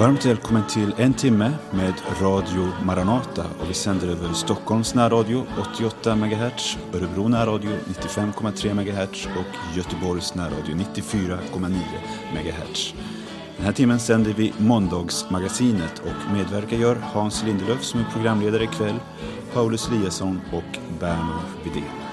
Varmt välkommen till en timme med Radio Maranata. Och vi sänder över Stockholms närradio 88 MHz, Örebro närradio 95,3 MHz och Göteborgs närradio 94,9 MHz. Den här timmen sänder vi Måndagsmagasinet och medverkar gör Hans Lindelöf som är programledare ikväll, Paulus Eliasson och Berno Widén.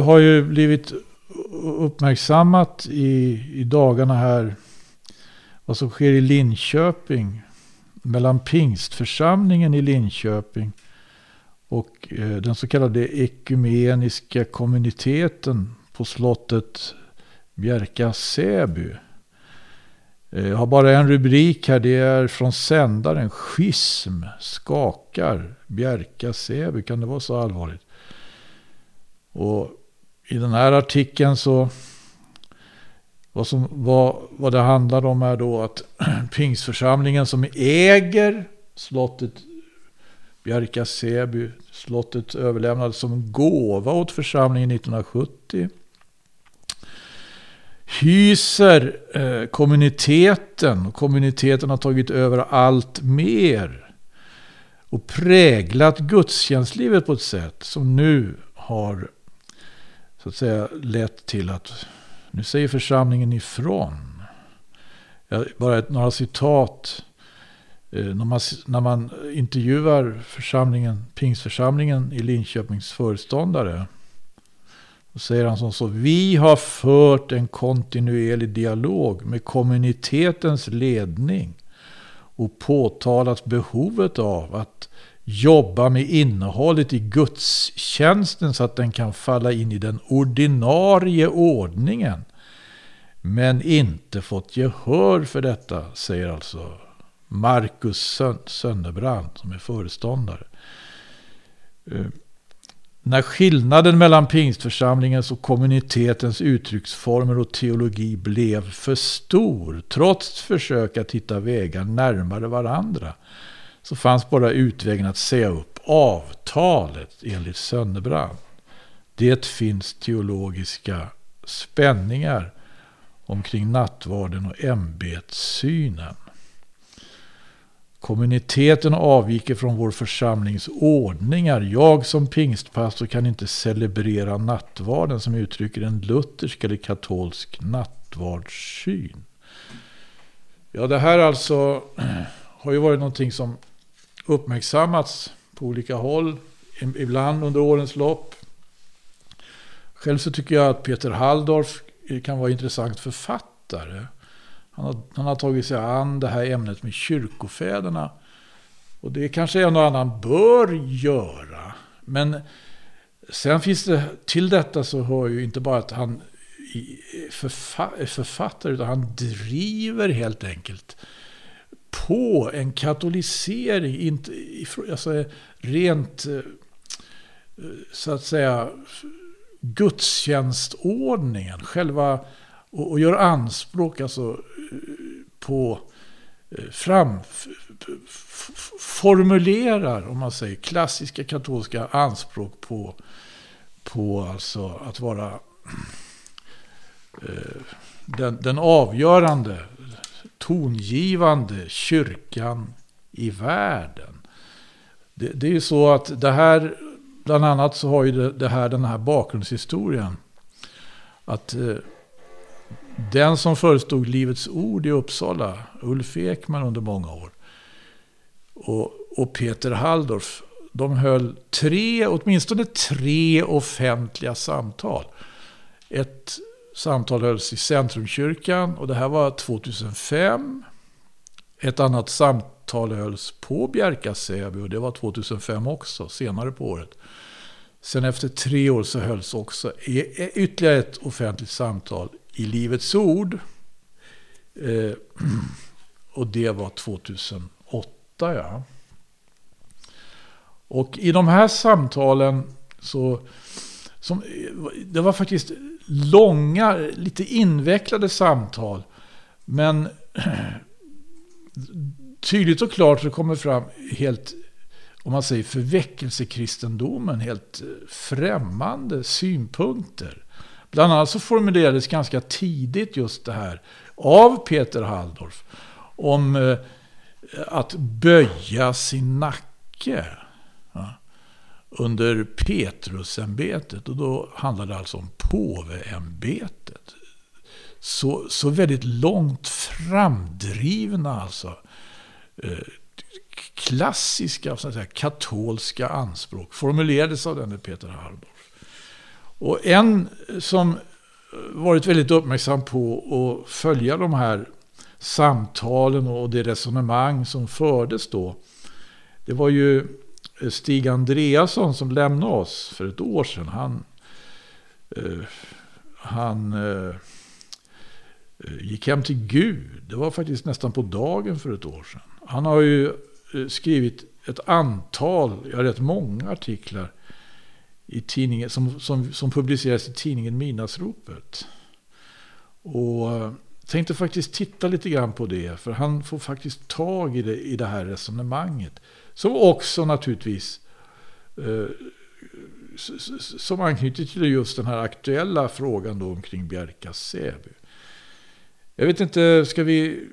Det har ju blivit uppmärksammat i, i dagarna här vad som sker i Linköping mellan pingstförsamlingen i Linköping och eh, den så kallade ekumeniska kommuniteten på slottet Bjärka Säby. Eh, jag har bara en rubrik här. Det är från sändaren. Schism skakar Bjärka Säby. Kan det vara så allvarligt? Och i den här artikeln så vad, som, vad, vad det handlar om är då att Pingsförsamlingen som äger slottet Bjärka Säby, slottet överlämnades som gåva åt församlingen 1970. Hyser eh, kommuniteten kommuniteten har tagit över allt mer. Och präglat gudstjänstlivet på ett sätt som nu har så att säga lett till att nu säger församlingen ifrån. Bara några citat. Eh, när man, när man intervjuar församlingen, Pingsförsamlingen i Linköpings föreståndare. Då säger han som så. Vi har fört en kontinuerlig dialog med kommunitetens ledning. Och påtalat behovet av att jobba med innehållet i gudstjänsten så att den kan falla in i den ordinarie ordningen. Men inte fått gehör för detta, säger alltså Marcus Sönderbrand som är föreståndare. Eh, när skillnaden mellan pingstförsamlingens och kommunitetens uttrycksformer och teologi blev för stor, trots försök att hitta vägar närmare varandra, så fanns bara utvägen att säga upp avtalet enligt Sönderbrand. Det finns teologiska spänningar omkring nattvarden och ämbetssynen. Kommuniteten avviker från vår församlings ordningar. Jag som pingstpastor kan inte celebrera nattvarden som uttrycker en luthersk eller katolsk nattvardssyn. Ja, det här alltså har ju varit någonting som uppmärksammats på olika håll, ibland under årens lopp. Själv så tycker jag att Peter Halldorf kan vara intressant författare. Han har, han har tagit sig an det här ämnet med kyrkofäderna. Och det kanske en och annan bör göra. Men sen finns det, till detta så hör ju inte bara att han är författare, utan han driver helt enkelt på en katolisering, inte, alltså rent eh, så att säga gudstjänstordningen, själva och, och gör anspråk alltså eh, på eh, fram formulerar, om man säger, klassiska katolska anspråk på, på alltså att vara eh, den, den avgörande tongivande kyrkan i världen. Det, det är ju så att det här, bland annat så har ju det, det här den här bakgrundshistorien. Att eh, den som förestod Livets Ord i Uppsala, Ulf Ekman under många år, och, och Peter Halldorf, de höll tre, åtminstone tre offentliga samtal. Ett samtal hölls i Centrumkyrkan och det här var 2005. Ett annat samtal hölls på Bjärka-Säby och det var 2005 också, senare på året. Sen efter tre år så hölls också e- e- ytterligare ett offentligt samtal i Livets Ord. Eh, och det var 2008, ja. Och i de här samtalen så... Som, det var faktiskt långa, lite invecklade samtal. Men tydligt och klart så kommer fram helt, om man säger förväckelsekristendomen, helt eh, främmande synpunkter. Bland annat så formulerades ganska tidigt just det här av Peter Halldorf. Om eh, att böja sin nacke under Petrusämbetet. Och då handlade det alltså om påveämbetet. Så, så väldigt långt framdrivna alltså. Eh, klassiska så att säga, katolska anspråk formulerades av denne Peter Halldorf. Och en som varit väldigt uppmärksam på att följa de här samtalen och det resonemang som fördes då. Det var ju Stig Andreasson som lämnade oss för ett år sedan. Han, eh, han eh, gick hem till Gud. Det var faktiskt nästan på dagen för ett år sedan. Han har ju eh, skrivit ett antal, ja rätt många artiklar i tidningen, som, som, som publiceras i tidningen Midnattsropet. Och eh, tänkte faktiskt titta lite grann på det. För han får faktiskt tag i det, i det här resonemanget. Som också naturligtvis eh, som anknyter till just den här aktuella frågan då omkring Bjärka Säby. Jag vet inte, ska vi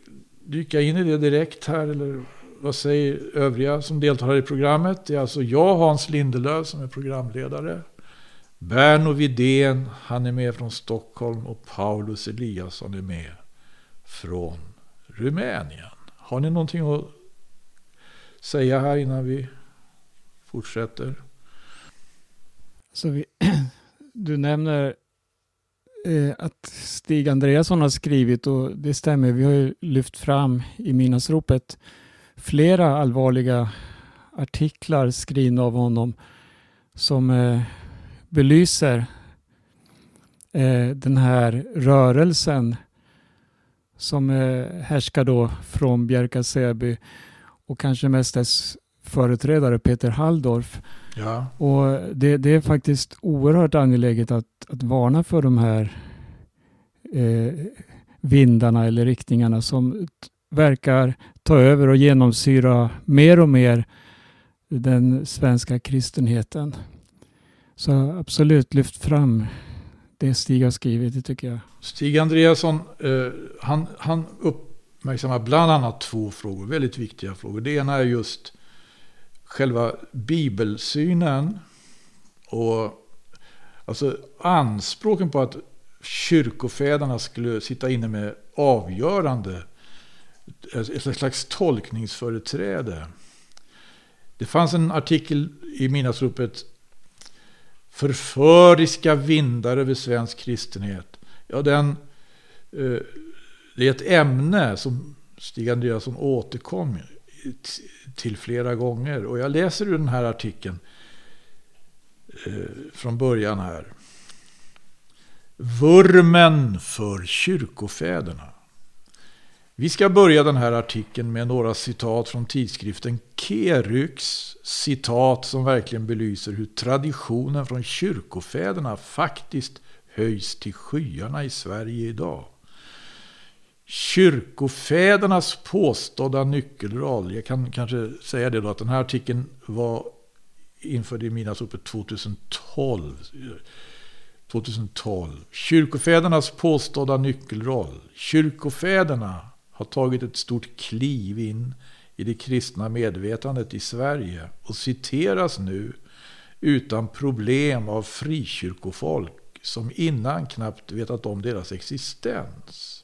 dyka in i det direkt här? Eller vad säger övriga som deltar i programmet? Det är alltså jag, Hans Lindelöf, som är programledare. Berno Vidén, han är med från Stockholm och Paulus Eliasson är med från Rumänien. Har ni någonting att säga här innan vi fortsätter? Så vi, du nämner eh, att Stig Andreasson har skrivit och det stämmer. Vi har ju lyft fram i Minasropet flera allvarliga artiklar skrivna av honom som eh, belyser eh, den här rörelsen som eh, härskar då från Bjärka Säby och kanske mest dess företrädare Peter Halldorf. Ja. Och det, det, är faktiskt oerhört angeläget att, att varna för de här eh, vindarna eller riktningarna som verkar ta över och genomsyra mer och mer den svenska kristenheten. Så absolut, lyft fram det Stig har skrivit, det tycker jag. Stig Andreasson, eh, han, han uppmärksammar bland annat två frågor, väldigt viktiga frågor. Det ena är just själva bibelsynen och alltså anspråken på att kyrkofäderna skulle sitta inne med avgörande, ett slags tolkningsföreträde. Det fanns en artikel i Midnattsropet Förföriska vindar över svensk kristenhet. Ja, den, eh, det är ett ämne som Stig Andreasson återkom till flera gånger. Och jag läser ur den här artikeln eh, från början här. Vurmen för kyrkofäderna. Vi ska börja den här artikeln med några citat från tidskriften Keryx. Citat som verkligen belyser hur traditionen från kyrkofäderna faktiskt höjs till skyarna i Sverige idag. Kyrkofädernas påstådda nyckelroll. Jag kan kanske säga det då att den här artikeln var införd i Midnattsropet 2012. 2012. Kyrkofädernas påstådda nyckelroll. Kyrkofäderna har tagit ett stort kliv in i det kristna medvetandet i Sverige och citeras nu utan problem av frikyrkofolk som innan knappt vetat om deras existens.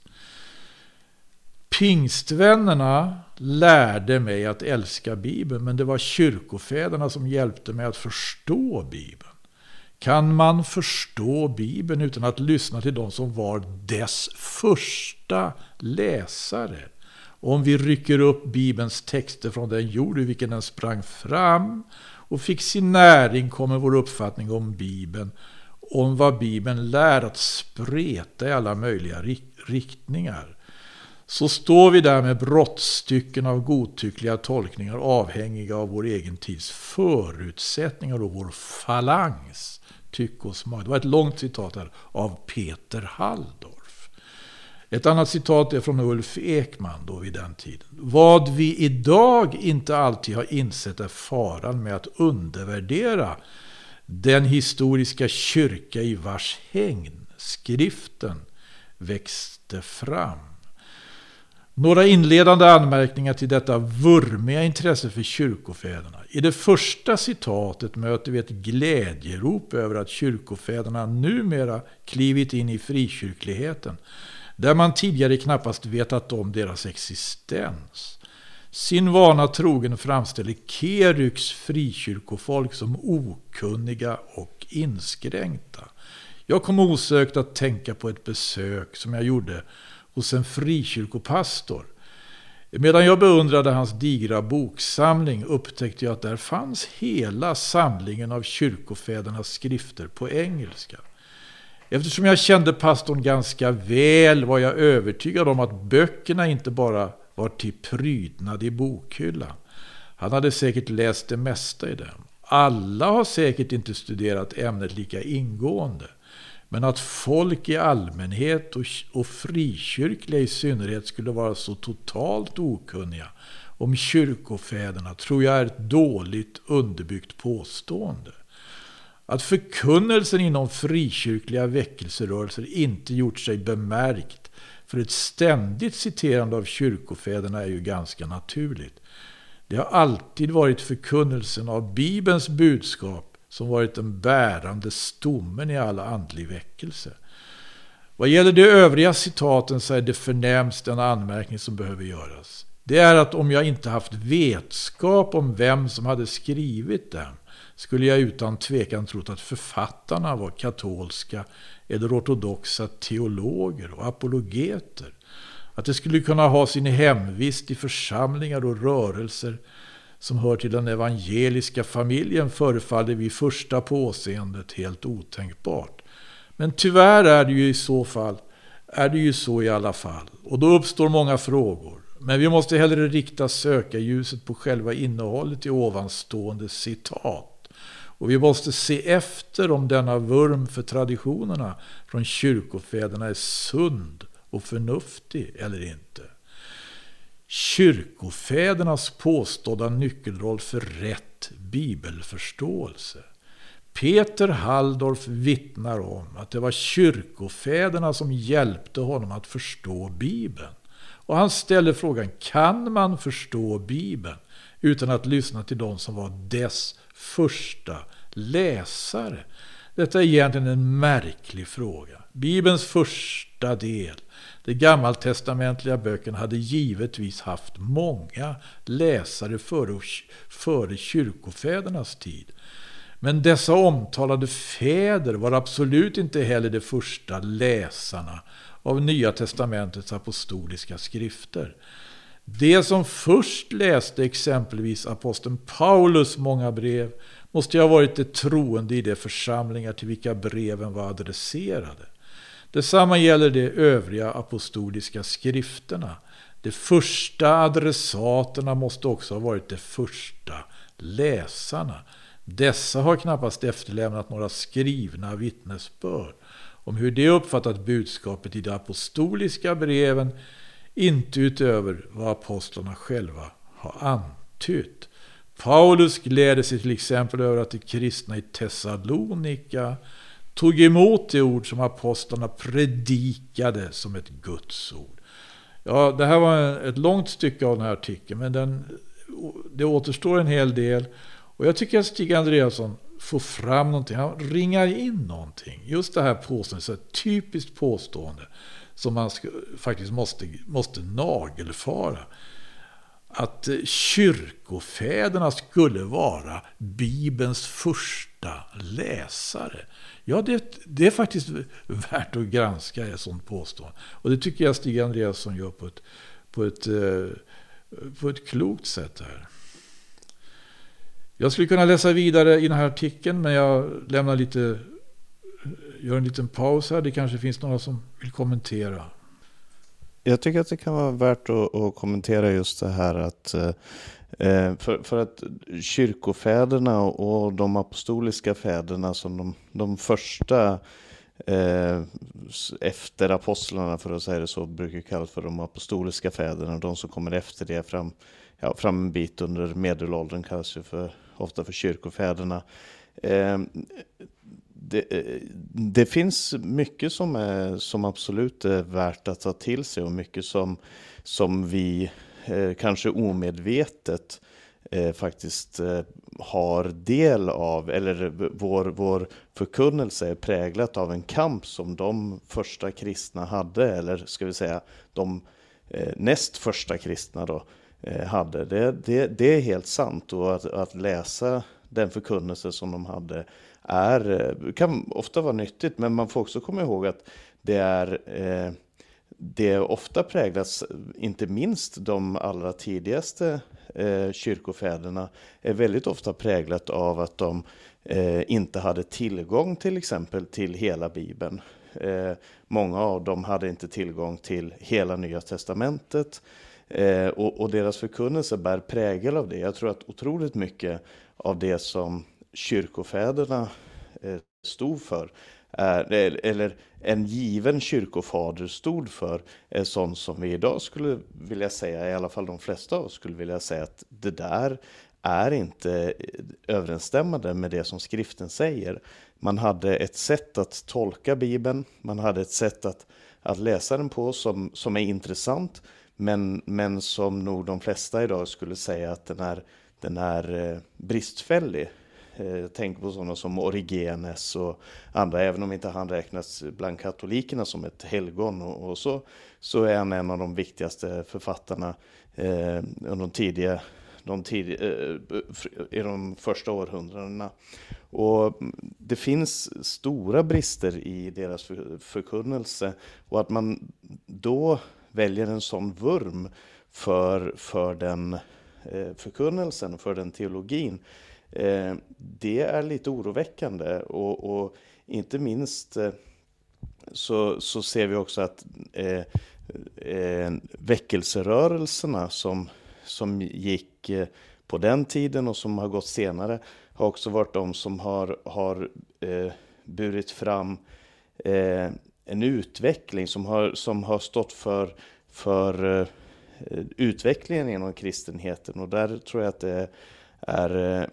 Pingstvännerna lärde mig att älska Bibeln, men det var kyrkofäderna som hjälpte mig att förstå Bibeln. Kan man förstå Bibeln utan att lyssna till de som var dess första läsare? Om vi rycker upp Bibelns texter från den jord i vilken den sprang fram och fick sin näring kommer vår uppfattning om Bibeln, om vad Bibeln lär att spreta i alla möjliga riktningar. Så står vi där med brottstycken av godtyckliga tolkningar avhängiga av vår egen tids förutsättningar och vår falangs tycke och smak. Det var ett långt citat här av Peter Halldorf. Ett annat citat är från Ulf Ekman då vid den tiden. Vad vi idag inte alltid har insett är faran med att undervärdera den historiska kyrka i vars hägn skriften växte fram. Några inledande anmärkningar till detta vurmiga intresse för kyrkofäderna. I det första citatet möter vi ett glädjerop över att kyrkofäderna numera klivit in i frikyrkligheten, där man tidigare knappast vetat om deras existens. Sin vana trogen framställer Keryks frikyrkofolk som okunniga och inskränkta. Jag kom osökt att tänka på ett besök som jag gjorde hos en frikyrkopastor. Medan jag beundrade hans digra boksamling upptäckte jag att där fanns hela samlingen av kyrkofädernas skrifter på engelska. Eftersom jag kände pastorn ganska väl var jag övertygad om att böckerna inte bara var till prydnad i bokhyllan. Han hade säkert läst det mesta i dem. Alla har säkert inte studerat ämnet lika ingående. Men att folk i allmänhet och, och frikyrkliga i synnerhet skulle vara så totalt okunniga om kyrkofäderna tror jag är ett dåligt underbyggt påstående. Att förkunnelsen inom frikyrkliga väckelserörelser inte gjort sig bemärkt för ett ständigt citerande av kyrkofäderna är ju ganska naturligt. Det har alltid varit förkunnelsen av Bibelns budskap som varit den bärande stommen i all andlig väckelse. Vad gäller de övriga citaten så är det förnämst en anmärkning som behöver göras. Det är att om jag inte haft vetskap om vem som hade skrivit dem skulle jag utan tvekan trott att författarna var katolska eller ortodoxa teologer och apologeter. Att de skulle kunna ha sin hemvist i församlingar och rörelser som hör till den evangeliska familjen förefaller vid första påseendet helt otänkbart. Men tyvärr är det ju i så fall är det ju så i alla fall. Och då uppstår många frågor. Men vi måste hellre rikta sökarljuset på själva innehållet i ovanstående citat. Och vi måste se efter om denna vurm för traditionerna från kyrkofäderna är sund och förnuftig eller inte kyrkofädernas påstådda nyckelroll för rätt bibelförståelse. Peter Halldorf vittnar om att det var kyrkofäderna som hjälpte honom att förstå Bibeln. Och han ställer frågan, kan man förstå Bibeln utan att lyssna till de som var dess första läsare? Detta är egentligen en märklig fråga. Bibelns första del de gammaltestamentliga böckerna hade givetvis haft många läsare före, före kyrkofädernas tid. Men dessa omtalade fäder var absolut inte heller de första läsarna av Nya testamentets apostoliska skrifter. De som först läste exempelvis aposteln Paulus många brev måste ha varit de troende i de församlingar till vilka breven var adresserade. Detsamma gäller de övriga apostoliska skrifterna. De första adressaterna måste också ha varit de första läsarna. Dessa har knappast efterlämnat några skrivna vittnesbörd om hur de uppfattat budskapet i de apostoliska breven, inte utöver vad apostlarna själva har antytt. Paulus gläder sig till exempel över att de kristna i Thessalonika tog emot det ord som apostlarna predikade som ett Guds ord. Ja, det här var ett långt stycke av den här artikeln, men den, det återstår en hel del. Och jag tycker att Stig Andreasson får fram någonting, han ringar in någonting. Just det här påståendet, ett typiskt påstående som man faktiskt måste, måste nagelfara att kyrkofäderna skulle vara Bibelns första läsare. Ja, det, det är faktiskt värt att granska ett sånt påstående. Och det tycker jag Stig Andreasson gör på ett, på ett, eh, på ett klokt sätt här. Jag skulle kunna läsa vidare i den här artikeln, men jag lämnar lite, gör en liten paus här. Det kanske finns några som vill kommentera. Jag tycker att det kan vara värt att, att kommentera just det här att eh, eh, för, för att kyrkofäderna och de apostoliska fäderna som de, de första eh, efter apostlarna, för att säga det så, brukar kallas för de apostoliska fäderna. De som kommer efter det fram, ja, fram en bit under medelåldern kallas ju för, ofta för kyrkofäderna. Eh, det, det, finns mycket som, är, som absolut är värt att ta till sig och mycket som, som vi eh, kanske omedvetet eh, faktiskt eh, har del av, eller vår, vår förkunnelse är präglat av en kamp som de första kristna hade, eller ska vi säga de eh, näst första kristna då, eh, hade. Det, det, det är helt sant och att, att läsa den förkunnelse som de hade är, eh, kan ofta vara nyttigt, men man får också komma ihåg att det är eh, det ofta präglas, inte minst de allra tidigaste eh, kyrkofäderna, är väldigt ofta präglat av att de eh, inte hade tillgång till exempel till hela Bibeln. Eh, många av dem hade inte tillgång till hela Nya Testamentet eh, och, och, deras förkunnelse bär prägel av det. Jag tror att otroligt mycket av det som kyrkofäderna eh, stod för eh, eller en given kyrkofader stod för är sånt som vi idag skulle vilja säga, i alla fall de flesta av oss skulle vilja säga att det där är inte eh, överensstämmande med det som skriften säger. Man hade ett sätt att tolka Bibeln, man hade ett sätt att, att läsa den på som, som är intressant, men, men som nog de flesta idag skulle säga att den är, den är bristfällig. Eh, Jag tänker på sådana som Origenes och andra, även om inte han räknas bland katolikerna som ett helgon och, så, så är han en av de viktigaste författarna eh, under de tidiga, de tidiga, eh, i de första århundradena. Och det finns stora brister i deras förkunnelse och att man då väljer en sån vurm för, för den förkunnelsen, för den teologin, Eh, Eh, det är lite oroväckande och, och inte minst eh, så, så ser vi också att eh, eh väckelserörelserna som, som gick på den tiden och som har gått senare har också varit de som har, har eh, burit fram eh, en utveckling som har, som har stått för, för eh, utvecklingen inom kristenheten. Och där tror jag att det är eh,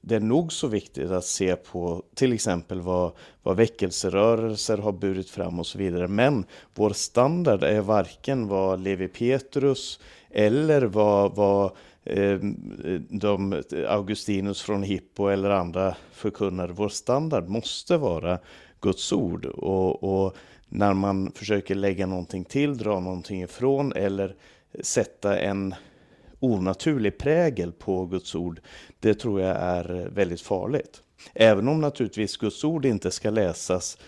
det är nog så viktigt att se på till exempel vad, vad väckelserörelser har burit fram och så vidare. Men vår standard är varken vad Levi Petrus eller vad, vad eh, de, Augustinus från Hippo eller andra förkunnar. Vår standard måste vara Guds ord. Och, och när man försöker lägga någonting till, dra någonting ifrån eller sätta en onaturlig prägel på Guds ord, det tror jag är väldigt farligt. Även om naturligtvis Guds ord inte ska läsas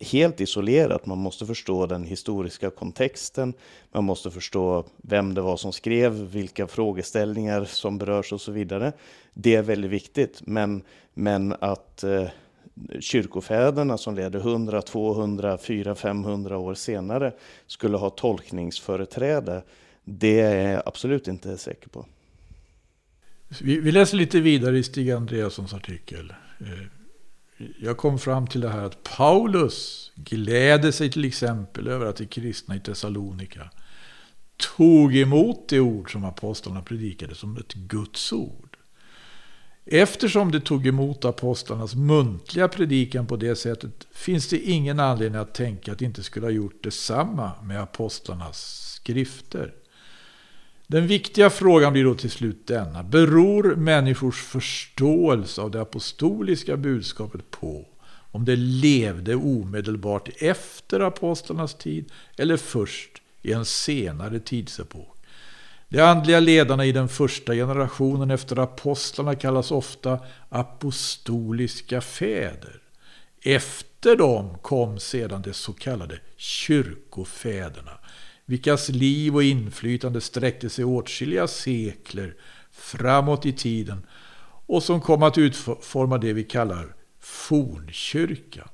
helt isolerat. Man måste förstå den historiska kontexten. Man måste förstå vem det var som skrev, vilka frågeställningar som berörs och så vidare. Det är väldigt viktigt. Men, men att eh, kyrkofäderna som leder 100, 200, 400, 500 år senare skulle ha tolkningsföreträde det är jag absolut inte säker på. Vi, vi läser lite vidare i Stig Andreassons artikel. Eh, jag kom fram till det här att Paulus gläder sig till exempel över att de kristna i Thessalonika tog emot det ord som apostlarna predikade som ett Guds ord. Eftersom de tog emot apostlarnas muntliga predikan på det sättet finns det ingen anledning att tänka att de inte skulle ha gjort detsamma med apostlarnas skrifter. Den viktiga frågan blir då till slut denna. Beror människors förståelse av det apostoliska budskapet på om det levde omedelbart efter apostlarnas tid eller först i en senare tidsepok? De andliga ledarna i den första generationen efter apostlarna kallas ofta apostoliska fäder. Efter dem kom sedan de så kallade kyrkofäderna vilkas liv och inflytande sträckte sig åtskilliga sekler framåt i tiden och som kom att utforma det vi kallar fornkyrkan.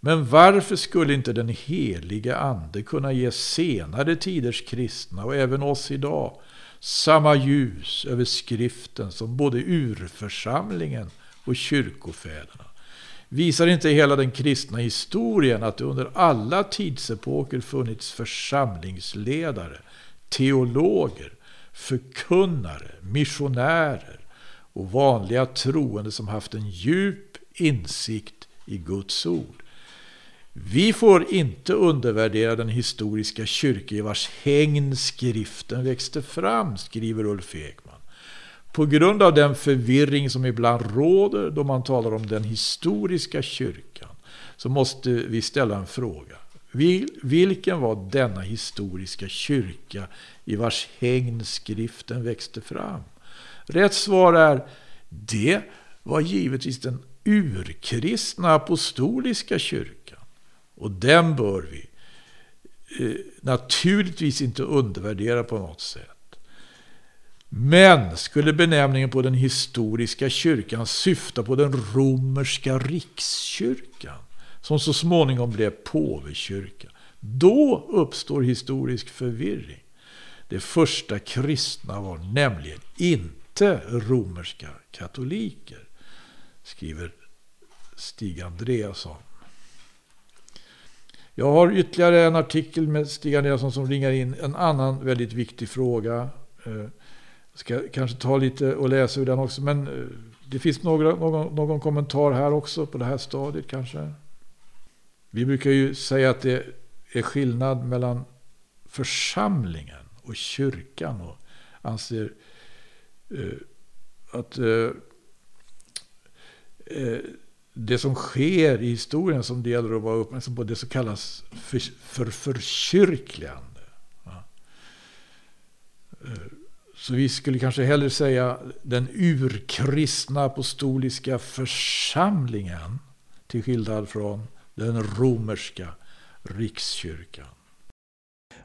Men varför skulle inte den heliga ande kunna ge senare tiders kristna och även oss idag samma ljus över skriften som både urförsamlingen och kyrkofäderna? Visar inte hela den kristna historien att det under alla tidsepoker funnits församlingsledare, teologer, förkunnare, missionärer och vanliga troende som haft en djup insikt i Guds ord? Vi får inte undervärdera den historiska kyrka i vars hägn skriften växte fram, skriver Ulf Ek. På grund av den förvirring som ibland råder då man talar om den historiska kyrkan så måste vi ställa en fråga. vilken var denna historiska kyrka i vars hägn skriften växte fram? Rätt svar är det var givetvis den urkristna apostoliska kyrkan. Och den bör vi eh, naturligtvis inte undervärdera på något sätt. Men skulle benämningen på den historiska kyrkan syfta på den romerska rikskyrkan, som så småningom blev påvekyrka, då uppstår historisk förvirring. De första kristna var nämligen inte romerska katoliker, skriver Stig Andreasson. Jag har ytterligare en artikel med Stig Andreasson som ringar in en annan väldigt viktig fråga. Eh, jag ska kanske ta lite och läsa ur den också. Men eh, det finns några, någon, någon kommentar här också på det här stadiet kanske. Vi brukar ju säga att det är skillnad mellan församlingen och kyrkan. Och anser eh, att eh, eh det som sker i historien som det gäller att vara uppmärksam på, det som kallas för, för förkyrkligande. Ja. Eh, så vi skulle kanske hellre säga den urkristna apostoliska församlingen till skillnad från den romerska rikskyrkan.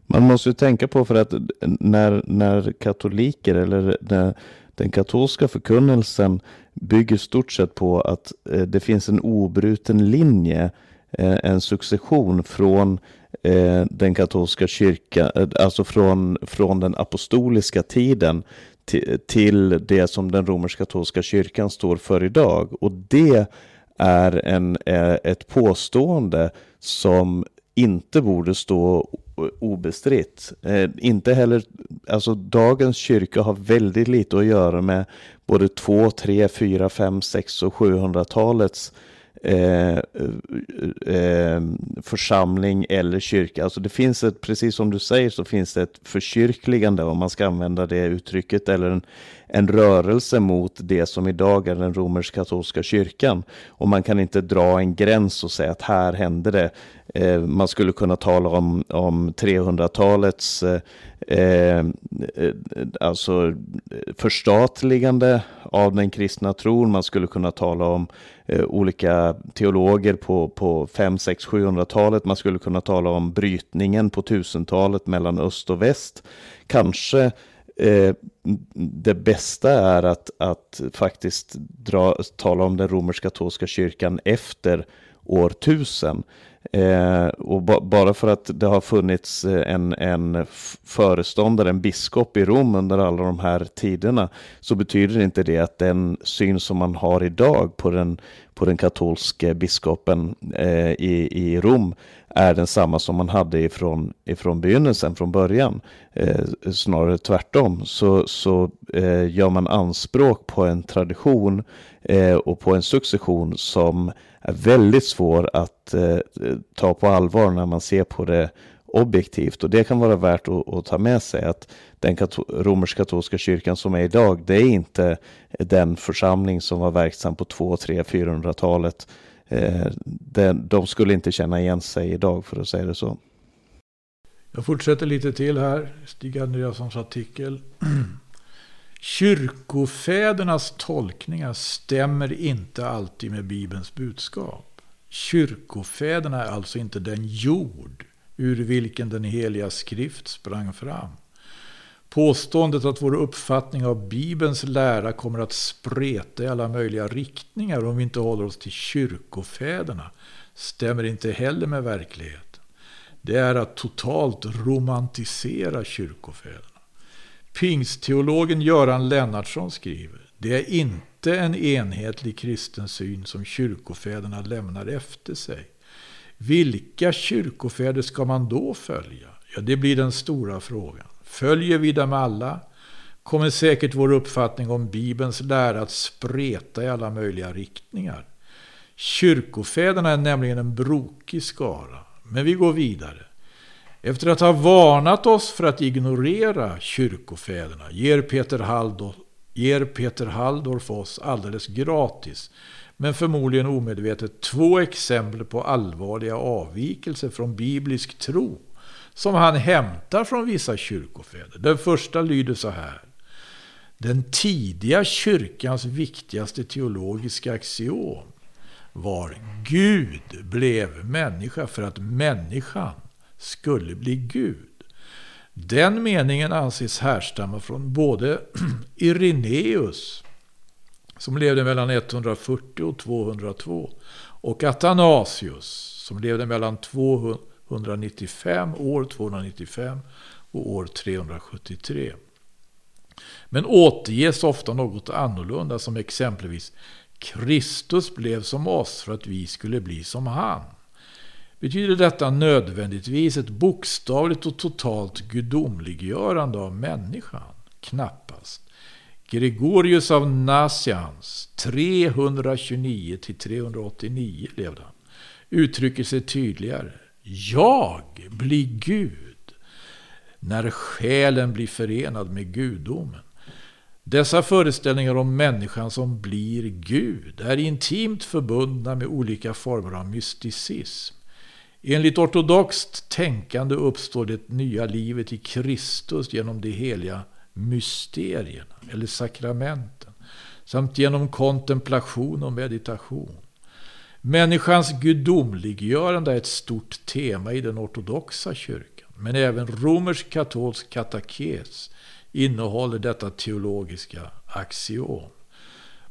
Man måste ju tänka på för att när, när katoliker eller när den katolska förkunnelsen bygger stort sett på att eh, det finns en obruten linje, eh, en succession från Eh, den katolska kyrkan, eh, alltså från, från den apostoliska tiden till, till det som den romersk-katolska kyrkan står för idag. Och det är en, eh, ett påstående som inte borde stå obestritt. Eh, inte heller, alltså dagens kyrka har väldigt lite att göra med både 2, 3, 4, 5, 6 och 700-talets Eh, eh, eh, församling eller kyrka. Alltså det finns ett, precis som du säger, så finns det ett förkyrkligande om man ska använda det uttrycket eller en, en rörelse mot det som idag är den romersk-katolska kyrkan. Och man kan inte dra en gräns och säga att här hände det. Eh, man skulle kunna tala om, om 300-talets eh, eh, alltså förstatligande av den kristna tron. Man skulle kunna tala om eh, olika teologer på, på 5, 6, 700-talet. Man skulle kunna tala om brytningen på 1000-talet mellan öst och väst. Kanske eh, det bästa är att, att faktiskt dra, tala om den romersk-katolska kyrkan efter år 1000. Eh, och ba bara för att det har funnits eh, en, en föreståndare, en biskop i Rom under alla de här tiderna, så betyder inte det att den syn som man har idag på den, på den katolske biskopen eh, i, i Rom är densamma som man hade ifrån, ifrån begynnelsen, från början. Eh, snarare tvärtom så, så eh, gör man anspråk på en tradition Eh, och på en succession som är väldigt svår att eh, ta på allvar när man ser på det objektivt. Och det kan vara värt att, att ta med sig att den romersk-katolska kyrkan som är idag, det är inte den församling som var verksam på 2, 3, 400-talet. Eh, de skulle inte känna igen sig idag för att säga det så. Jag fortsätter lite till här, Stig Andreassons artikel. Kyrkofädernas tolkningar stämmer inte alltid med Bibelns budskap. Kyrkofäderna är alltså inte den jord ur vilken den heliga skrift sprang fram. Påståendet att vår uppfattning av Bibelns lära kommer att spreta i alla möjliga riktningar om vi inte håller oss till kyrkofäderna stämmer inte heller med verkligheten. Det är att totalt romantisera kyrkofäderna. Pingstteologen Göran Lennartsson skriver Det är inte en enhetlig kristen syn som kyrkofäderna lämnar efter sig. Vilka kyrkofäder ska man då följa? Ja, det blir den stora frågan. Följer vi dem alla kommer säkert vår uppfattning om Bibelns lära att spreta i alla möjliga riktningar. Kyrkofäderna är nämligen en brokig skara. Men vi går vidare. Efter att ha varnat oss för att ignorera kyrkofäderna ger Peter, Halldorf, ger Peter Halldorf oss alldeles gratis men förmodligen omedvetet, två exempel på allvarliga avvikelser från biblisk tro som han hämtar från vissa kyrkofäder. Den första lyder så här. Den tidiga kyrkans viktigaste teologiska axiom var Gud blev människa för att människan skulle bli Gud. Den meningen anses härstamma från både Ireneus, som levde mellan 140 och 202, och Athanasius, som levde mellan 295, år 295 och år 373. Men återges ofta något annorlunda, som exempelvis Kristus blev som oss för att vi skulle bli som han. Betyder detta nödvändigtvis ett bokstavligt och totalt gudomliggörande av människan? Knappast. Gregorius av Nassians, 329-389 levde han, uttrycker sig tydligare. Jag blir Gud när själen blir förenad med gudomen. Dessa föreställningar om människan som blir Gud är intimt förbundna med olika former av mysticism. Enligt ortodoxt tänkande uppstår det nya livet i Kristus genom de heliga mysterierna eller sakramenten samt genom kontemplation och meditation. Människans gudomliggörande är ett stort tema i den ortodoxa kyrkan, men även romersk-katolsk katakes innehåller detta teologiska axiom.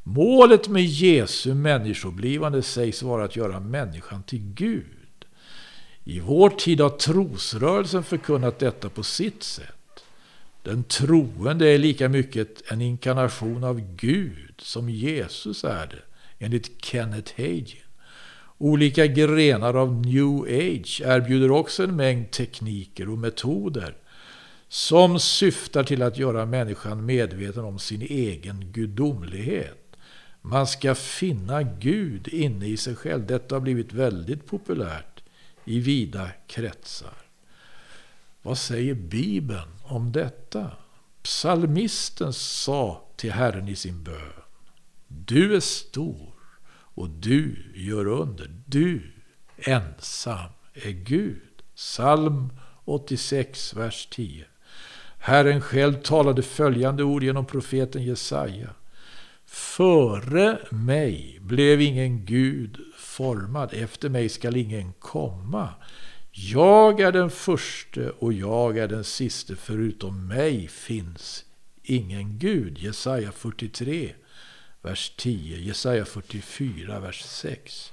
Målet med Jesu människoblivande sägs vara att göra människan till Gud. I vår tid har trosrörelsen förkunnat detta på sitt sätt. Den troende är lika mycket en inkarnation av Gud som Jesus är det, enligt Kenneth Hagin. Olika grenar av new age erbjuder också en mängd tekniker och metoder som syftar till att göra människan medveten om sin egen gudomlighet. Man ska finna Gud inne i sig själv. Detta har blivit väldigt populärt i vida kretsar. Vad säger Bibeln om detta? Psalmisten sa till Herren i sin bön. Du är stor och du gör under. Du ensam är Gud. Psalm 86, vers 10. Herren själv talade följande ord genom profeten Jesaja. Före mig blev ingen Gud formad, efter mig skall ingen komma. Jag är den förste och jag är den siste, förutom mig finns ingen Gud. Jesaja 43, vers 10. Jesaja 44, vers 6.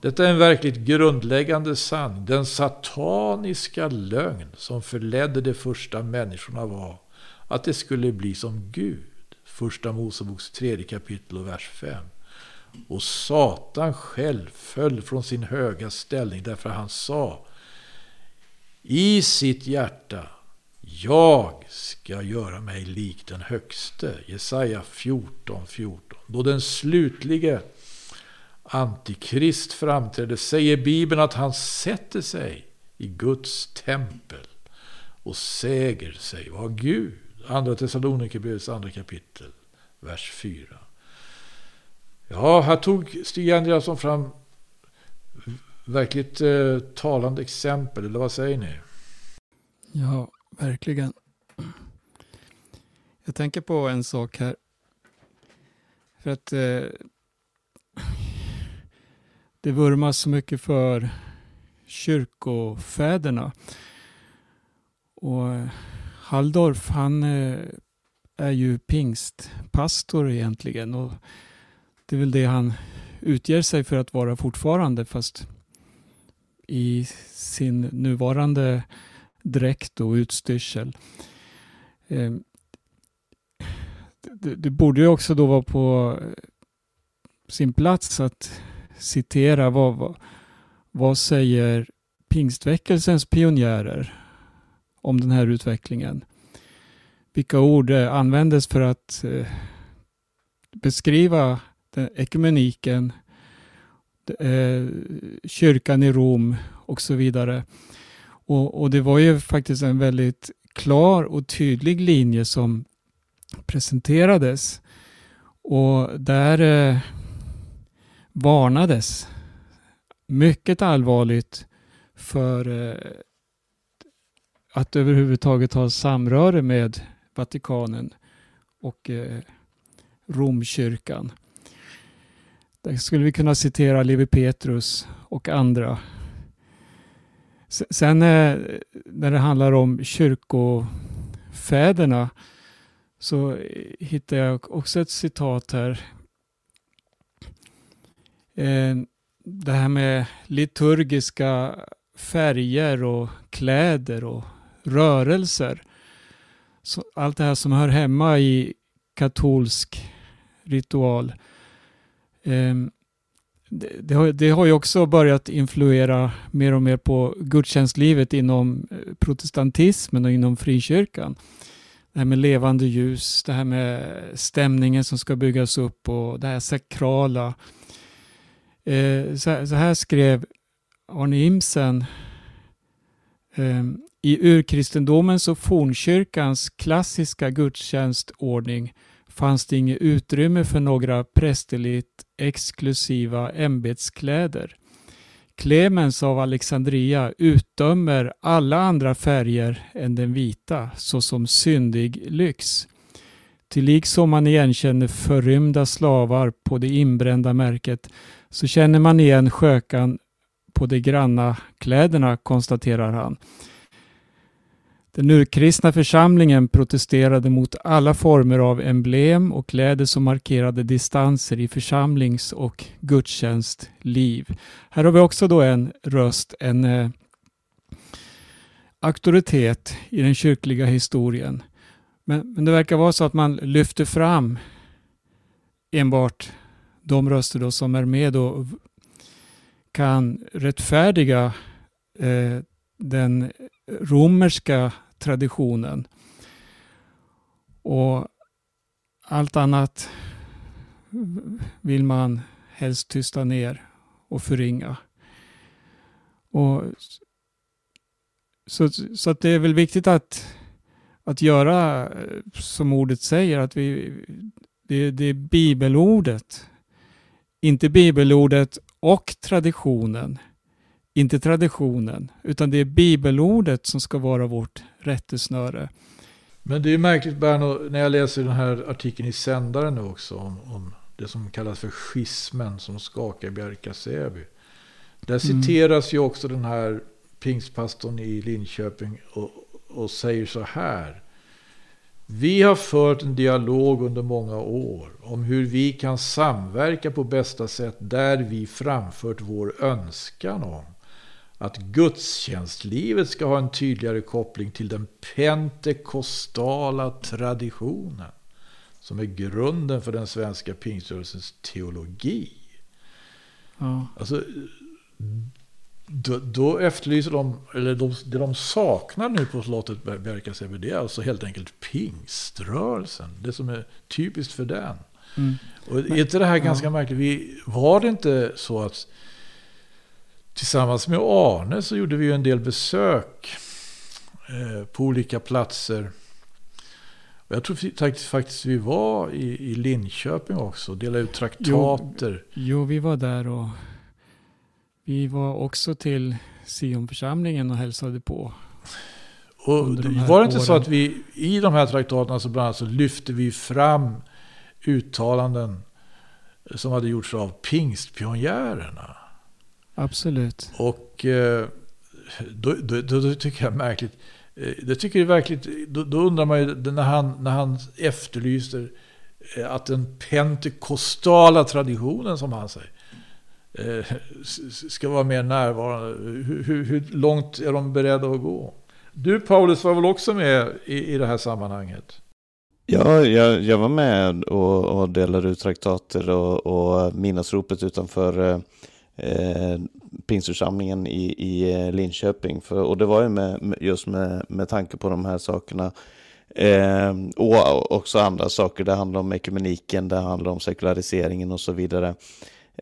Detta är en verkligt grundläggande sanning. Den sataniska lögn som förledde de första människorna var att det skulle bli som Gud. Första Moseboks tredje kapitel och vers 5. Och Satan själv föll från sin höga ställning därför han sa i sitt hjärta jag ska göra mig lik den högste. Jesaja 14, 14. Då den slutlige Antikrist framträder säger Bibeln att han sätter sig i Guds tempel och säger sig vara Gud. Andra Thessalonikerbrevets andra kapitel, vers 4. Ja, här tog Stig Andreasson fram verkligt eh, talande exempel, eller vad säger ni? Ja, verkligen. Jag tänker på en sak här. För att eh, det vurmas så mycket för kyrkofäderna. Och eh, Halldorf, han eh, är ju pingstpastor egentligen. Och det är väl det han utger sig för att vara fortfarande, fast i sin nuvarande dräkt och utstyrsel. Eh, det, det borde ju också då vara på eh, sin plats att citera vad, vad, vad säger pingstväckelsens pionjärer om den här utvecklingen? Vilka ord eh, användes för att beskriva den ekumeniken, eh, kyrkan i Rom och så vidare. Och, och, det var ju faktiskt en väldigt klar och tydlig linje som presenterades. Och där eh, varnades mycket allvarligt för eh, att överhuvudtaget ha samröre med Vatikanen och eh, Romkyrkan. Där skulle vi kunna citera Levi Petrus och andra. Sen eh, när det handlar om kyrkofäderna så hittar jag också ett citat här. Eh, det här med liturgiska färger och kläder och rörelser. Allt det här som hör hemma i katolsk ritual. Ehm, det, har, det har ju också börjat influera mer och mer på gudstjänstlivet inom eh, protestantismen och inom frikyrkan. Det här med levande ljus, det här med stämningen som ska byggas upp och det här sakrala. Eh, så här skrev Arne Imsen ehm, i urkristendomens och fornkyrkans klassiska gudstjänstordning fanns det inget utrymme för några prästerligt exklusiva ämbetskläder. Clemens av Alexandria utdömer alla andra färger än den vita såsom syndig lyx. Till som man igenkänner förrymda slavar på det inbrända märket så känner man igen skökan på de granna kläderna, konstaterar han. Den urkristna församlingen protesterade mot alla former av emblem och kläder som markerade distanser i församlings och gudstjänstliv. Här har vi också då en röst, en eh, auktoritet i den kyrkliga historien. Men, men det verkar vara så att man lyfter fram enbart de röster då som är med och kan rättfärdiga eh, den romerska traditionen. Och allt annat vill man helst tysta ner och förringa. Och så, så att det är väl viktigt att, att göra eh, som ordet säger, att vi, det, det är bibelordet, inte bibelordet och traditionen inte traditionen, utan det är bibelordet som ska vara vårt rättesnöre. Men det är märkligt Berno, när jag läser den här artikeln i Sändaren nu också om, om det som kallas för schismen som skakar Bjärka-Säby. Där mm. citeras ju också den här pingstpastorn i Linköping och, och säger så här. Vi har fört en dialog under många år om hur vi kan samverka på bästa sätt där vi framfört vår önskan om att gudstjänstlivet ska ha en tydligare koppling till den pentekostala traditionen som är grunden för den svenska pingströrelsens teologi. Ja. Alltså, då, då, efterlyser de, eller de, det de saknar nu på slottet Bjärka-Säby, det är alltså helt enkelt pingströrelsen. Det som är typiskt för den. Mm. Och är inte det här ganska ja. märkligt? Vi, var det inte så att tillsammans med Arne så gjorde vi en del besök eh, på olika platser. Och jag tror faktiskt vi var i, i Linköping också och delade ut traktater. Jo, jo, vi var där och vi var också till Sionförsamlingen och hälsade på. Och var det inte åren. så att vi i de här traktaterna så bland annat så lyfte vi fram uttalanden som hade gjorts av pingstpionjärerna? Absolut. Och eh, då, då, då, då tycker jag märkligt. Eh, det tycker jag är verkligt, då, då undrar man ju när han, när han efterlyser eh, att den pentekostala traditionen som han säger ska vara mer närvarande. Hur, hur, hur, långt är de beredda att gå? Du Paulus var väl också med i, i det här sammanhanget? Ja, jag, jag var med och, och delade ut traktater och, och minnesropet utanför eh, pingstförsamlingen i, i eh, Linköping. För, och det var ju med, just med, med tanke på de här sakerna. Eh, och också andra saker. Det handlar om ekumeniken, det handlar om sekulariseringen och så vidare.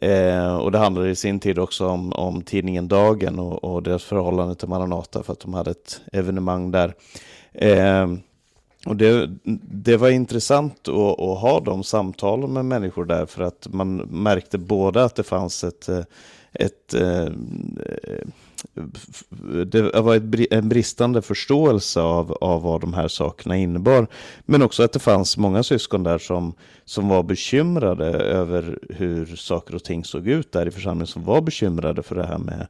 Eh, och det handlade i sin tid också om, om tidningen Dagen och, och deras förhållande till Maranata för att de hade ett evenemang där. Eh, och det, det var intressant att, att, ha de samtalen med människor där för att man märkte både att det fanns ett, ett, ett det var en bristande förståelse av, av vad de här sakerna innebar. Men också att det fanns många syskon där som, som var bekymrade över hur saker och ting såg ut där i församlingen, som var bekymrade för det här med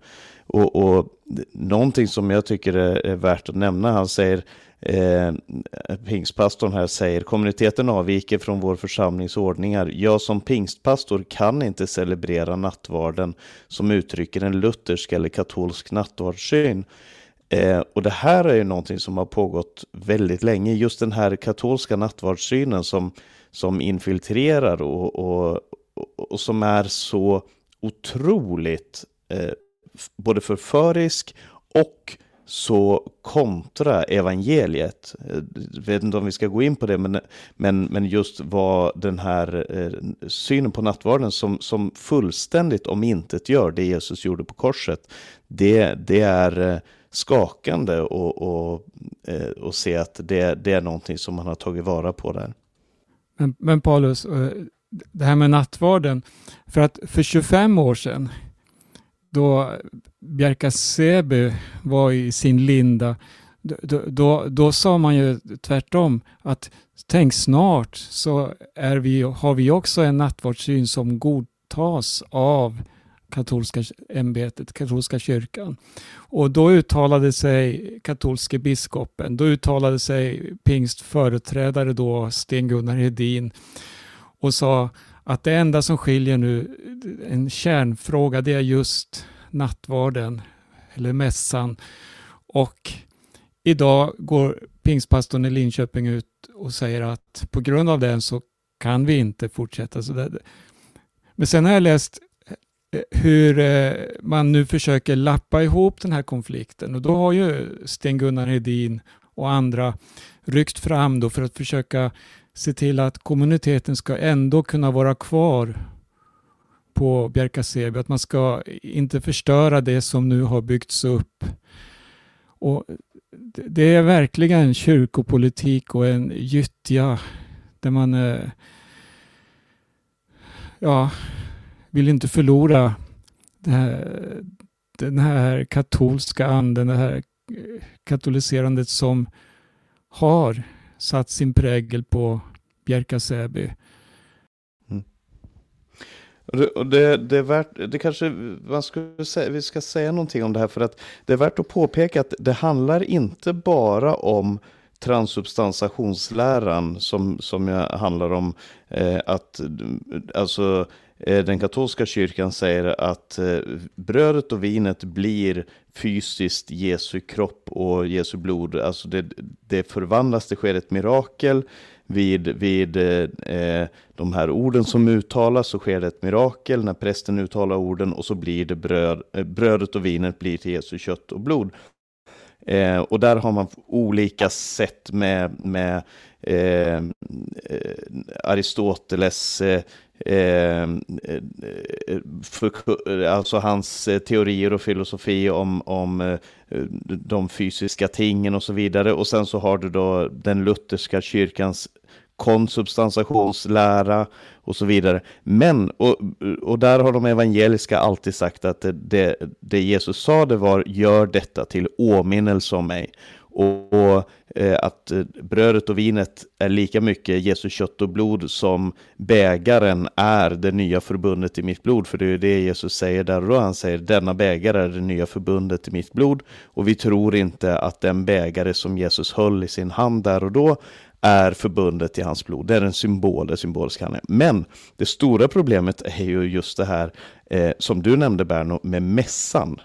och, och någonting som jag tycker är, är värt att nämna, han säger eh, pingstpastorn här säger kommuniteten avviker från vår församlingsordningar. Jag som pingstpastor kan inte celebrera nattvarden som uttrycker en luthersk eller katolsk nattvardssyn. Eh, och det här är ju någonting som har pågått väldigt länge, just den här katolska nattvardssynen som, som infiltrerar och, och, och, som är så otroligt eh, både förförisk och så kontra evangeliet. Eh, Jag vet inte om vi ska gå in på det, men, men, men just vad den här eh, synen på nattvarden som, som fullständigt omintetgör det Jesus gjorde på korset, det, det är eh, skakande och, och, eh, och se att det, det är någonting som man har tagit vara på där. Men, men Paulus, eh, det här med nattvarden, för att för 25 år sedan då Bjerka Säby var i sin linda, då, då, då, sa man ju tvärtom att tänk snart så är vi, har vi också en nattvardssyn som godtas av katolska ämbetet, katolska kyrkan. Och då uttalade sig katolske biskopen, då uttalade sig pingstföreträdare då, Sten-Gunnar Hedin och sa att det enda som skiljer nu, en kärnfråga, det är just nattvarden eller mässan. Och idag går pingstpastorn i Linköping ut och säger att på grund av den så kan vi inte fortsätta. Så där. men sen har jag läst eh, hur eh, man nu försöker lappa ihop den här konflikten och då har ju Sten-Gunnar Hedin och andra ryckt fram då för att försöka se till att kommuniteten ska ändå kunna vara kvar på Bjärka-Säby, att man ska inte förstöra det som nu har byggts upp. Och det är verkligen kyrkopolitik och en gyttja där man eh, ja, vill inte förlora här, den här katolska anden, det här eh, katoliserandet som har satt sin prägel på Bjärka-Säby. Mm. Och det, det, är värt, det kanske man skulle säga, vi ska säga någonting om det här för att det är värt att påpeka att det handlar inte bara om transsubstansationsläran som, som handlar om eh, att alltså Eh, den katolska kyrkan säger att eh, brödet och vinet blir fysiskt Jesu kropp och Jesu blod. Alltså det, det förvandlas, det sker ett mirakel vid, vid eh, eh, de här orden som uttalas så sker det ett mirakel när prästen uttalar orden och så blir det bröd, eh, brödet och vinet blir till Jesu kött och blod. Eh, och där har man olika sätt med, med eh, eh Aristoteles eh, för, alltså hans teorier och filosofi om, om de fysiska tingen och så vidare. Och sen så har du då den lutherska kyrkans konsubstansationslära och så vidare. Men, och, och där har de evangeliska alltid sagt att det, det, det Jesus sa det var gör detta till åminnelse om mig. Och, och eh, att eh, brödet och vinet är lika mycket Jesu kött och blod som bägaren är det nya förbundet i mitt blod. För det är det Jesus säger där och då. Han säger denna bägare är det nya förbundet i mitt blod. Och vi tror inte att den bägare som Jesus höll i sin hand där och då är förbundet i hans blod. Det är en symbol, det är symbolisk handling. Men det stora problemet är ju just det här eh, som du nämnde Berno, med mässan.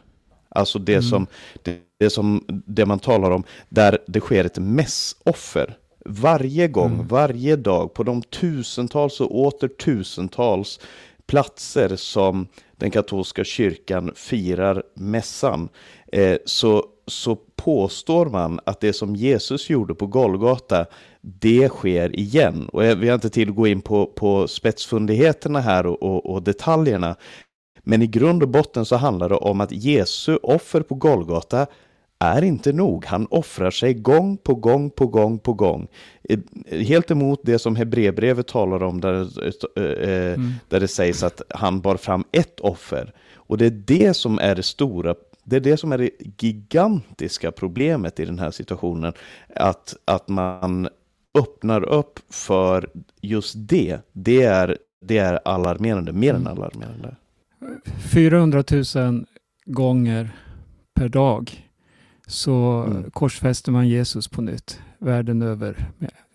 Alltså det, mm. som, det, det, som det man talar om där det sker ett mässoffer. Varje gång, mm. varje dag på de tusentals och åter tusentals platser som den katolska kyrkan firar mässan eh, så, så påstår man att det som Jesus gjorde på Golgata det sker igen. Och vi har inte tid att gå in på, på spetsfundigheterna här och, och, och detaljerna. Men i grund och botten så handlar det om att Jesu offer på Golgata är inte nog. Han offrar sig gång på gång på gång på gång. Helt emot det som Hebreerbrevet talar om där, mm. där det sägs att han bar fram ett offer. Och det är det som är det stora det är det som är det gigantiska problemet i den här situationen. Att, att man öppnar upp för just det. Det är, det är alarmerande, mer än mm. alarmerande. 400 000 gånger per dag så mm. korsfäster man Jesus på nytt världen över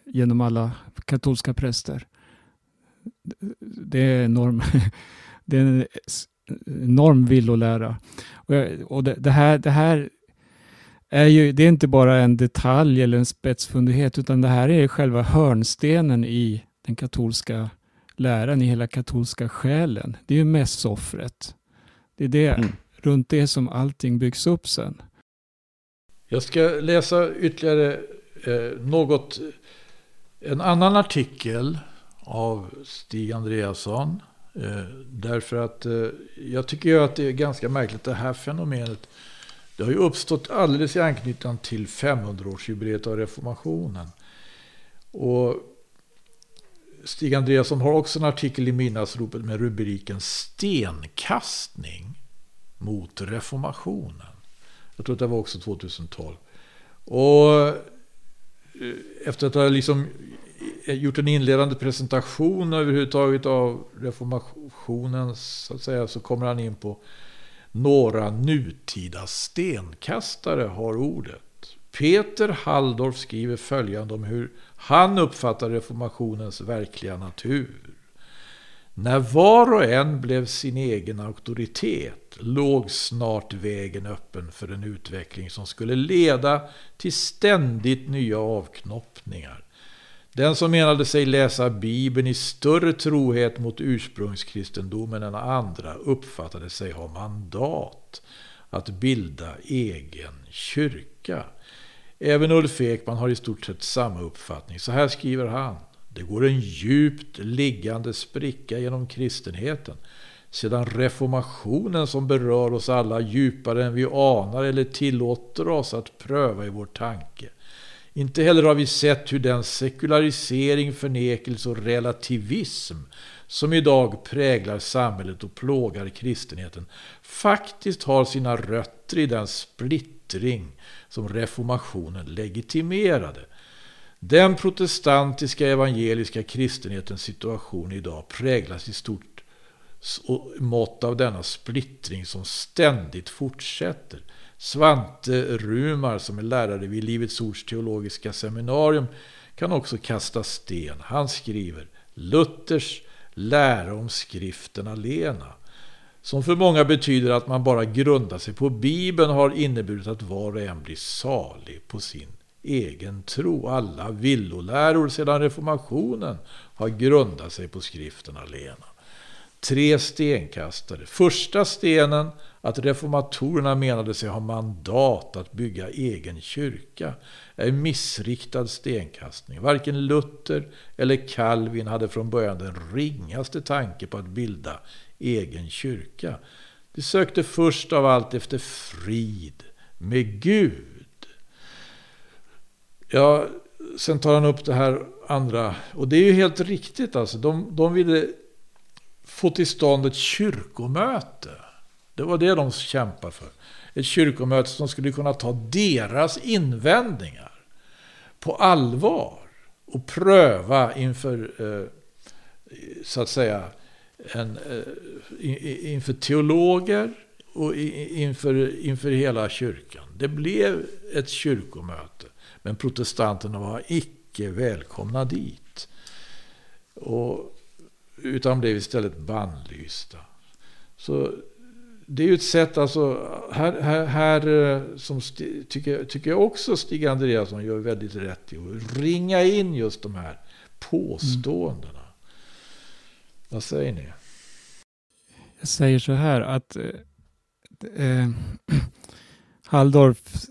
genom alla katolska präster. Det är enorm, det är en enorm villolära. Och det, det, här, det här är ju, det är inte bara en detalj eller en spetsfundighet, utan det här är själva hörnstenen i den katolska läran, i hela katolska själen. Det är ju mässoffret. Det är det, mm. runt det som allting byggs upp sen. Jag ska läsa ytterligare eh, något, en annan artikel av Stig Andreasson. Eh, därför att eh, jag tycker ju att det är ganska märkligt det här fenomenet. Det har ju uppstått alldeles i anknytning till 500-årsjubileet av reformationen. Och Stig Andreasson har också en artikel i Midnattsropet med rubriken Stenkastning mot reformationen. Jag tror att det var också 2012. Och eh, efter att ha liksom eh, gjort en inledande presentation överhuvudtaget av reformationen så att säga så kommer han in på några nutida stenkastare har ordet. Peter Halldorf skriver följande om hur han uppfattar reformationens verkliga natur. När var och en blev sin egen auktoritet låg snart vägen öppen för en utveckling som skulle leda till ständigt nya avknoppningar. Den som menade sig läsa Bibeln i större trohet mot ursprungskristendomen än andra uppfattade sig ha mandat att bilda egen kyrka. Även Ulf Ekman har i stort sett samma uppfattning. Så här skriver han. Det går en djupt liggande spricka genom kristenheten sedan reformationen som berör oss alla djupare än vi anar eller tillåter oss att pröva i vår tanke. Inte heller har vi sett hur den sekularisering, förnekelse och relativism som idag präglar samhället och plågar kristenheten faktiskt har sina rötter i den splittring som reformationen legitimerade. Den protestantiska evangeliska kristenhetens situation idag präglas i stort mått av denna splittring som ständigt fortsätter. Svante Rumar som är lärare vid Livets Ords teologiska seminarium kan också kasta sten. Han skriver Luthers lära om skriften alena som för många betyder att man bara grundar sig på Bibeln har inneburit att var och en blir salig på sin egen tro. Alla villoläror sedan reformationen har grundat sig på skriften alena. Tre stenkastare. Första stenen att reformatorerna menade sig ha mandat att bygga egen kyrka är missriktad stenkastning. Varken Luther eller Calvin hade från början den ringaste tanke på att bilda egen kyrka. De sökte först av allt efter frid med Gud. Ja, sen tar han upp det här andra. Och det är ju helt riktigt alltså. De, de ville få till stånd ett kyrkomöte. Det var det de kämpade för. Ett kyrkomöte som skulle kunna ta deras invändningar på allvar och pröva inför, eh, så att säga, en, eh, inför teologer och inför, inför hela kyrkan. Det blev ett kyrkomöte, men protestanterna var icke välkomna dit. Och, utan blev istället bannlysta. Så det är ju ett sätt, alltså, här, här, här eh, som sti, tycker, tycker jag också Stig Andreasson gör väldigt rätt i att ringa in just de här påståendena. Mm. Vad säger ni? Jag säger så här att eh, eh Halldorf,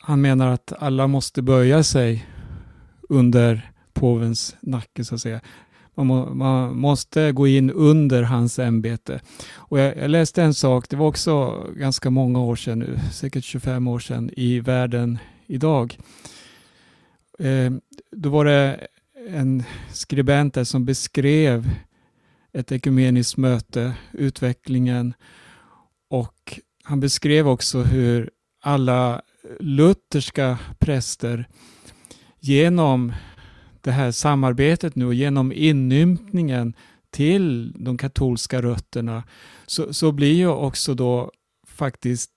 han menar att alla måste böja sig under påvens nacke så att säga. Man, må, man, måste gå in under hans ämbete. Och jag, jag, läste en sak, det var också ganska många år sedan nu, säkert 25 år sedan, i världen idag. Eh, då var det en skribent där som beskrev ett ekumeniskt möte, utvecklingen och han beskrev också hur alla lutherska präster genom det här samarbetet nu och genom inympningen till de katolska rötterna så, så blir ju också då faktiskt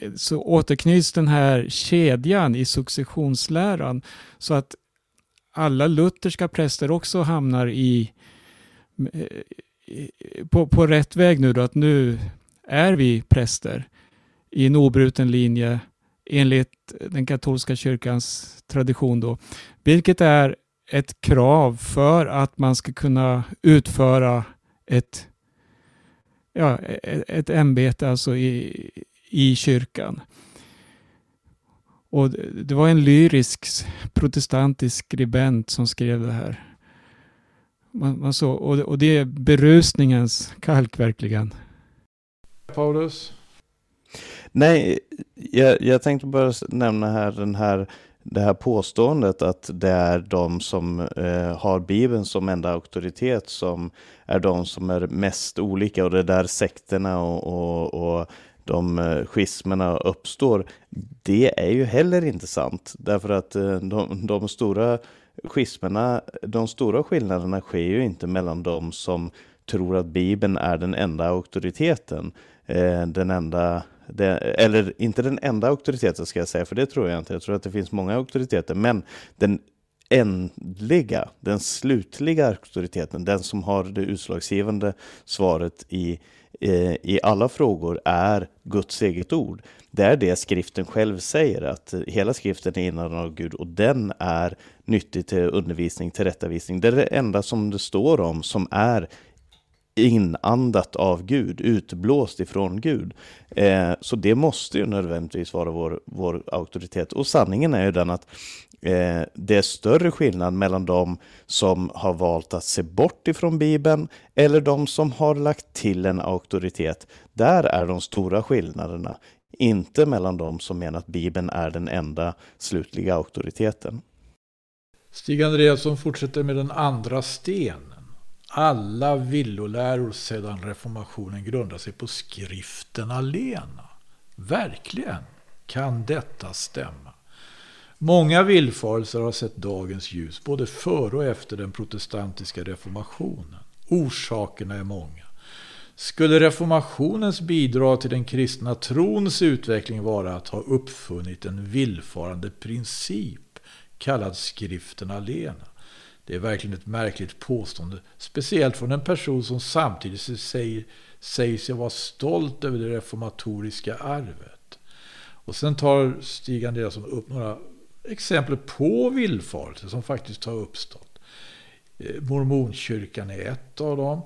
eh, så återknyts den här kedjan i successionsläran så att alla lutherska präster också hamnar eh, i, på, på rätt väg nu då, att nu är vi präster i en obruten linje enligt den katolska kyrkans tradition då, vilket är ett krav för att man ska kunna utföra ett, ja, ett ämbete alltså i, i kyrkan. Och det var en lyrisk protestantisk skribent som skrev det här. Man, man så, och, och det är berusningens kalk verkligen. Paulus? Nej, jag, jag tänkte bara nämna här den här det här påståendet att det är de som eh, har Bibeln som enda auktoritet som är de som är mest olika och det är där sekterna och, och, och de eh, schismerna uppstår. Det är ju heller inte sant därför att eh, de, de stora schismerna, de stora skillnaderna sker ju inte mellan de som tror att Bibeln är den enda auktoriteten, eh, den enda det, eller inte den enda auktoriteten ska jag säga, för det tror jag inte. Jag tror att det finns många auktoriteter, men den ändliga, den slutliga auktoriteten, den som har det utslagsgivande svaret i, eh, i alla frågor är Guds eget ord. Det är det skriften själv säger, att hela skriften är innan av Gud och den är nyttig till undervisning, till rättavisning. Det är det enda som det står om som är inandat av Gud, utblåst ifrån Gud. Eh, så det måste ju nödvändigtvis vara vår, vår auktoritet. Och sanningen är ju den att eh, det är större skillnad mellan de som har valt att se bort ifrån Bibeln eller de som har lagt till en auktoritet. Där är de stora skillnaderna, inte mellan de som menar att Bibeln är den enda slutliga auktoriteten. Stig Andreasson fortsätter med den andra stenen. Alla villoläror sedan reformationen grundar sig på skriften alena. Verkligen kan detta stämma. Många villfarelser har sett dagens ljus både före och efter den protestantiska reformationen. Orsakerna är många. Skulle reformationens bidrag till den kristna trons utveckling vara att ha uppfunnit en villfarande princip kallad skriften alena? Det är verkligen ett märkligt påstående. Speciellt från en person som samtidigt säger, säger sig vara stolt över det reformatoriska arvet. Och sen tar Stig Andreasson upp några exempel på villfarelser som faktiskt har uppstått. Eh, Mormonkyrkan är ett av dem.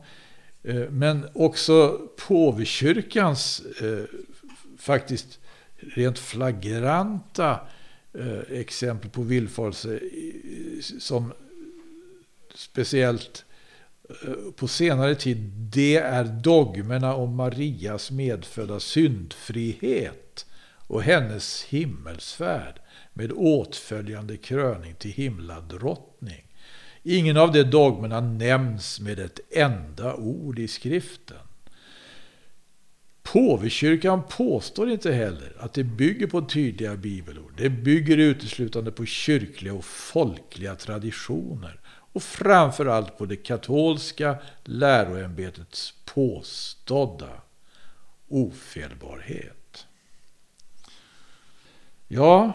Eh, men också påvekyrkans eh, faktiskt rent flagranta exempel på villfarelse som speciellt eh, på senare tid, det är dogmerna om Marias medfödda syndfrihet och hennes himmelsfärd med åtföljande kröning till himladrottning. Ingen av de dogmerna nämns med ett enda ord i skriften. Påvekyrkan påstår inte heller att det bygger på tydliga bibelord. Det bygger uteslutande på kyrkliga och folkliga traditioner och framförallt på det katolska läroämbetets påstådda ofelbarhet. Ja,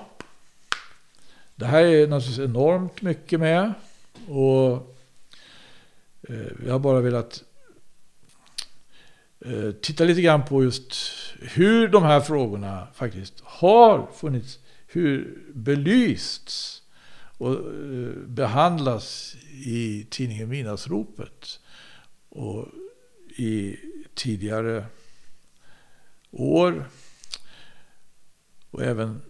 det här är naturligtvis enormt mycket med. Och eh, jag har bara velat eh, titta lite grann på just hur de här frågorna faktiskt har funnits, hur belysts och eh, behandlas i tidningen Midnattsropet och i tidigare år och även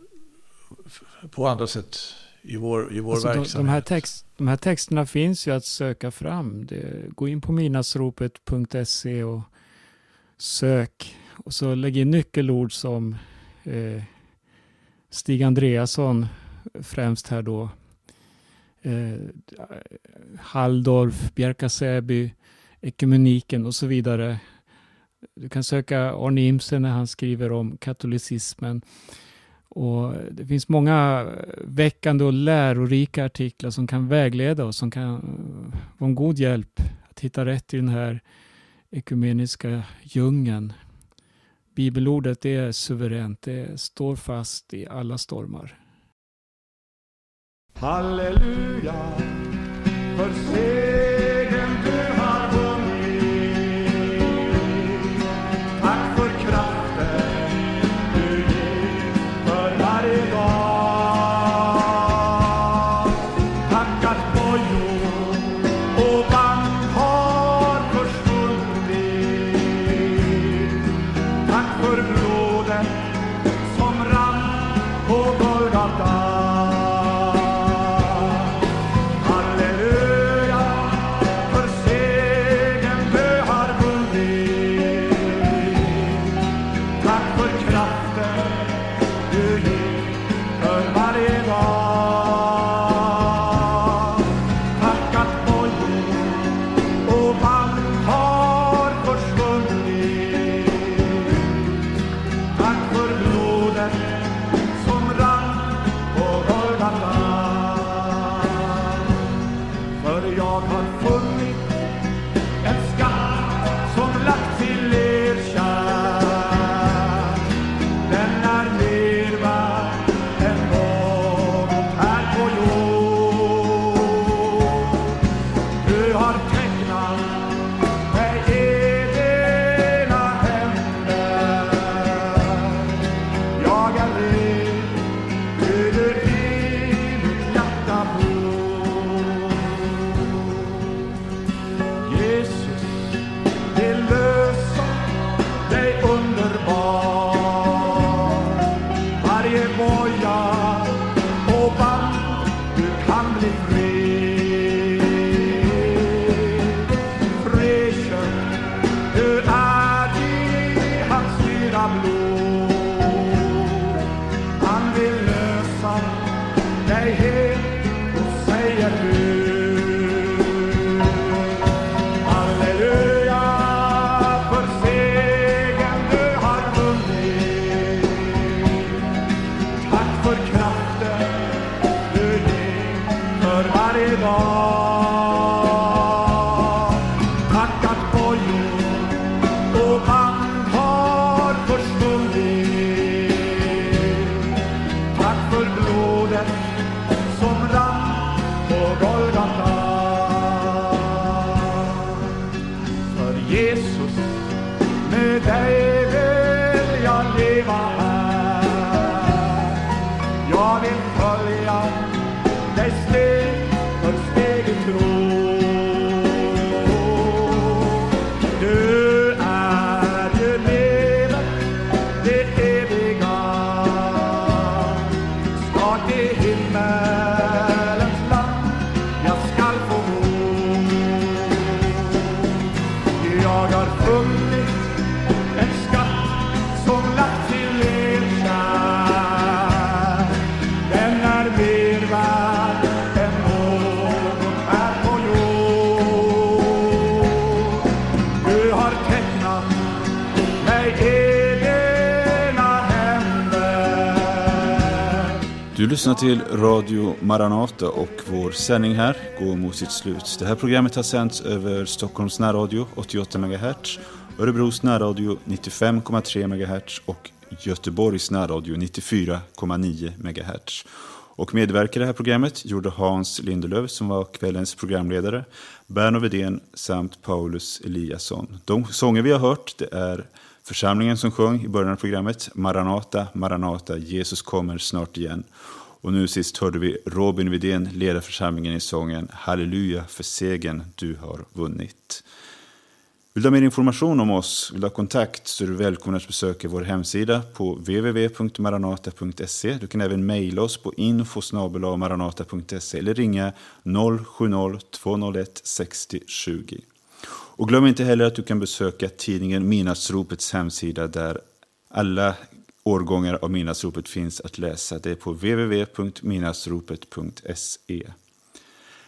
på andra sätt i vår, i vår Alltså de, verksamhet. de, här text, de här texterna finns ju att söka fram. Det, gå in på minasropet.se och sök. Och så lägg in nyckelord som eh, Stig Andreasson främst här då. Eh, Halldorf, Bjärka-Säby, ekumeniken och så vidare. Du kan söka Arne Imsen när han skriver om katolicismen. Och det finns många väckande och lärorika artiklar som kan vägleda oss, som kan vara en god hjälp att hitta rätt i den här ekumeniska djungeln. Bibelordet är suveränt, det står fast i alla stormar. Halleluja, för segern dig Du lyssnar till Radio Maranata och vår sändning här går mot sitt slut. Det här programmet har sänts över Stockholms närradio 88 MHz, Örebros närradio 95,3 MHz och Göteborgs närradio 94,9 MHz. Och medverkade i det här programmet gjorde Hans Lindelöf som var kvällens programledare, Berno Vedén samt Paulus Eliasson. De sånger vi har hört det är församlingen som sjöng i början av programmet Maranata, Maranata, Jesus kommer snart igen. Och nu sist hörde vi Robin Widén leda församlingen i sången Halleluja för segern du har vunnit. Vill du ha mer information om oss, vill du ha kontakt så är du välkommen att besöka vår hemsida på www.maranata.se. Du kan även mejla oss på info.maranata.se eller ringa 070-201 60 20. Och glöm inte heller att du kan besöka tidningen Midnattsropets hemsida där alla årgångar av Midnattsropet finns att läsa. Det är på www.midnattsropet.se.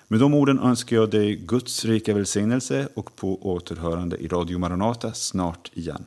Med de orden önskar jag dig Guds rika välsignelse och på återhörande i Radio Maranata snart igen.